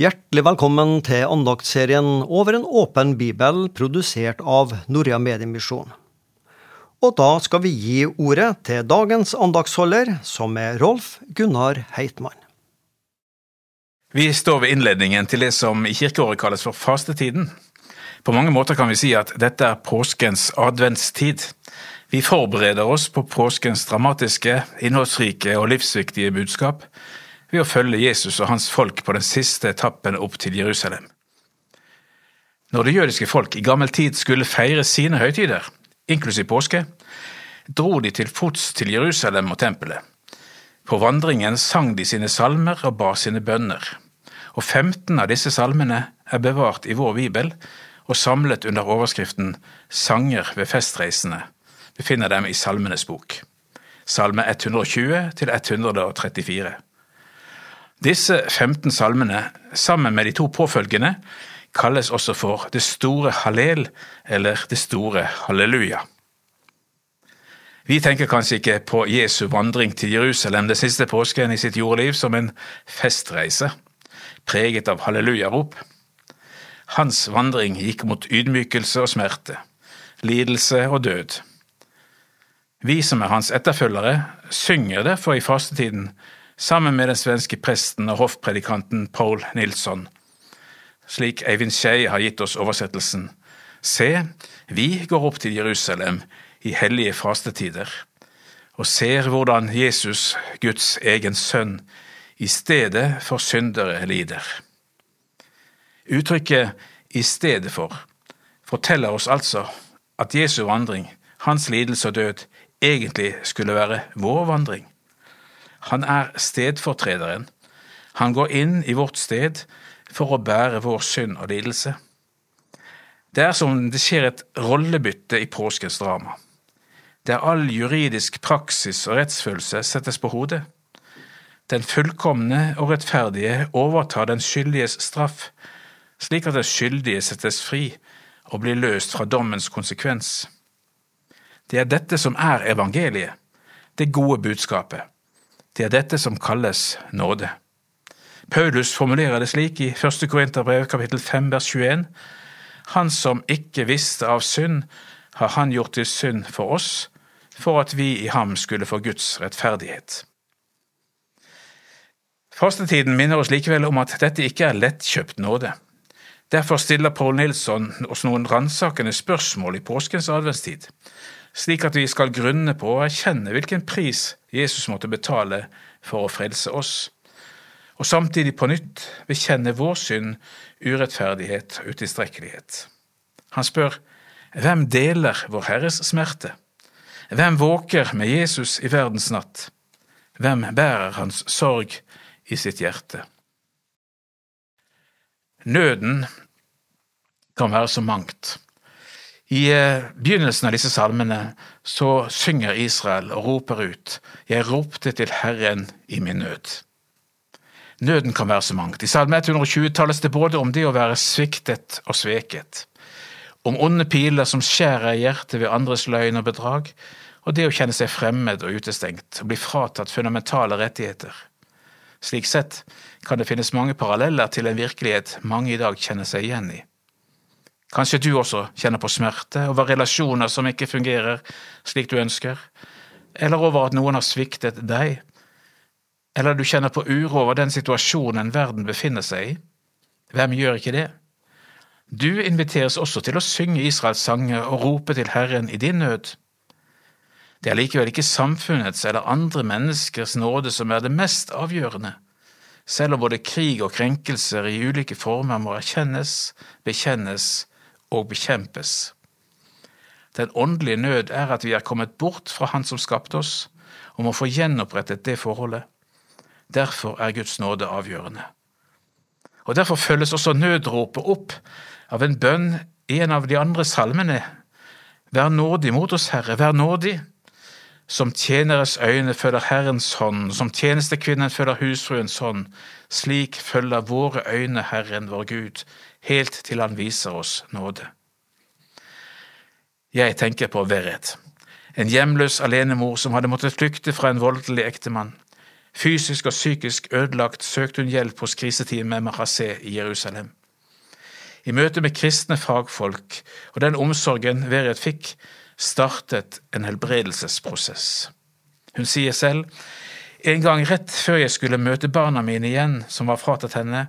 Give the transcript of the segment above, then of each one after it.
Hjertelig velkommen til andaktsserien Over en åpen bibel, produsert av Norea Mediemisjon. Og da skal vi gi ordet til dagens andagsholder, som er Rolf Gunnar Heitmann. Vi står ved innledningen til det som i kirkeåret kalles for fastetiden. På mange måter kan vi si at dette er påskens adventstid. Vi forbereder oss på påskens dramatiske, innholdsrike og livsviktige budskap ved å følge Jesus og hans folk på den siste etappen opp til Jerusalem. Når det jødiske folk i gammel tid skulle feire sine høytider, inklusiv påske, dro de til fots til Jerusalem og tempelet. På vandringen sang de sine salmer og ba sine bønner, og 15 av disse salmene er bevart i vår bibel og samlet under overskriften Sanger ved festreisende. Vi finner dem i Salmenes bok, salme 120 til 134. Disse 15 salmene, sammen med de to påfølgende, kalles også for Det store hallel eller Det store halleluja. Vi tenker kanskje ikke på Jesu vandring til Jerusalem den siste påsken i sitt jordliv som en festreise, preget av hallelujarop. Hans vandring gikk mot ydmykelse og smerte, lidelse og død. Vi som er hans etterfølgere, synger derfor i fastetiden sammen med den svenske presten og hoffpredikanten Paul Nilsson. Slik Eivind Skei har gitt oss oversettelsen. Se, vi går opp til Jerusalem i hellige fastetider, og ser hvordan Jesus, Guds egen sønn, i stedet for syndere lider. Uttrykket i stedet for forteller oss altså at Jesu vandring, hans lidelse og død, egentlig skulle være vår vandring. Han er stedfortrederen. Han går inn i vårt sted for å bære vår synd og lidelse. Det er som det skjer et rollebytte i påskens drama, der all juridisk praksis og rettsfølelse settes på hodet. Den fullkomne og rettferdige overtar den skyldiges straff, slik at den skyldige settes fri og blir løst fra dommens konsekvens. Det er dette som er evangeliet, det gode budskapet. Det er dette som kalles nåde. Paulus formulerer det slik i 1. Korinterbrev kapittel 5 vers 21. Han som ikke visste av synd, har han gjort til synd for oss, for at vi i ham skulle få Guds rettferdighet. Fastetiden minner oss likevel om at dette ikke er lettkjøpt nåde. Derfor stiller Paul Nilsson oss noen ransakende spørsmål i påskens adventstid, slik at vi skal grunne på og erkjenne hvilken pris Jesus måtte betale for å frelse oss og samtidig på nytt bekjenne vår synd, urettferdighet og utilstrekkelighet. Han spør hvem deler Vår Herres smerte? Hvem våker med Jesus i verdens natt? Hvem bærer hans sorg i sitt hjerte? Nøden kan være så mangt. I eh, begynnelsen av disse salmene så synger Israel og roper ut, Jeg ropte til Herren i min nød. Nøden kan være så mangt. I Salme 120 tales det både om det å være sviktet og sveket, om onde piler som skjærer hjertet ved andres løgn og bedrag, og det å kjenne seg fremmed og utestengt og bli fratatt fundamentale rettigheter. Slik sett kan det finnes mange paralleller til en virkelighet mange i dag kjenner seg igjen i. Kanskje du også kjenner på smerte over relasjoner som ikke fungerer slik du ønsker, eller over at noen har sviktet deg eller du kjenner på uro over den situasjonen verden befinner seg i, hvem gjør ikke det? Du inviteres også til å synge Israels sanger og rope til Herren i din nød. Det er likevel ikke samfunnets eller andre menneskers nåde som er det mest avgjørende, selv om både krig og krenkelser i ulike former må erkjennes, bekjennes og bekjempes. Den åndelige nød er at vi er kommet bort fra Han som skapte oss, og må få gjenopprettet det forholdet. Derfor er Guds nåde avgjørende. Og Derfor følges også nødropet opp av en bønn i en av de andre salmene. Vær nådig mot oss, Herre, vær nådig. Som tjeneres øyne følger Herrens hånd, som tjenestekvinnen følger husfruens hånd, slik følger våre øyne Herren vår Gud, helt til Han viser oss nåde. Jeg tenker på Verret, en hjemløs alenemor som hadde måttet flykte fra en voldelig ektemann. Fysisk og psykisk ødelagt søkte hun hjelp hos kriseteamet Mahaseh i Jerusalem. I møte med kristne fagfolk og den omsorgen Verret fikk, startet en helbredelsesprosess. Hun sier selv, en gang rett før jeg skulle møte barna mine igjen, som var fratatt henne,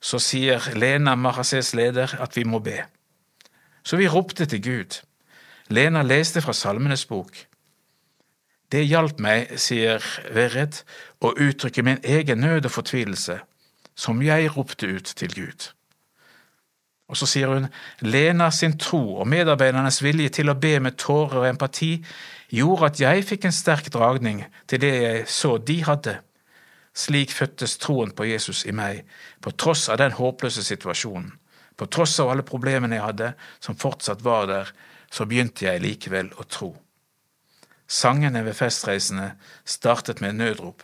så sier Lena Mahasehs leder at vi må be. Så vi ropte til Gud. Lena leste fra Salmenes bok. Det hjalp meg, sier Verret, å uttrykke min egen nød og fortvilelse, som jeg ropte ut til Gud. Og så sier hun, Lena sin tro og medarbeidernes vilje til å be med tårer og empati gjorde at jeg fikk en sterk dragning til det jeg så de hadde. Slik fødtes troen på Jesus i meg, på tross av den håpløse situasjonen. På tross av alle problemene jeg hadde, som fortsatt var der, så begynte jeg likevel å tro. Sangene ved festreisene startet med nødrop,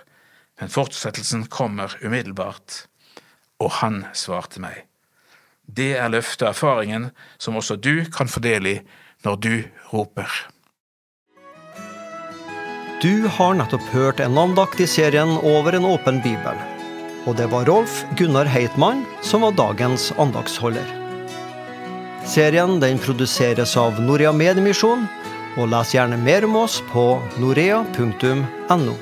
men fortsettelsen kommer umiddelbart, og han svarte meg. Det er løftet erfaringen som også du kan få del i når du roper. Du har nettopp hørt en andakt i serien Over en åpen bibel. Og det var Rolf Gunnar Heitmann som var dagens andaktsholder. Serien den produseres av Norea Mediemisjon, og les gjerne mer om oss på norea.no.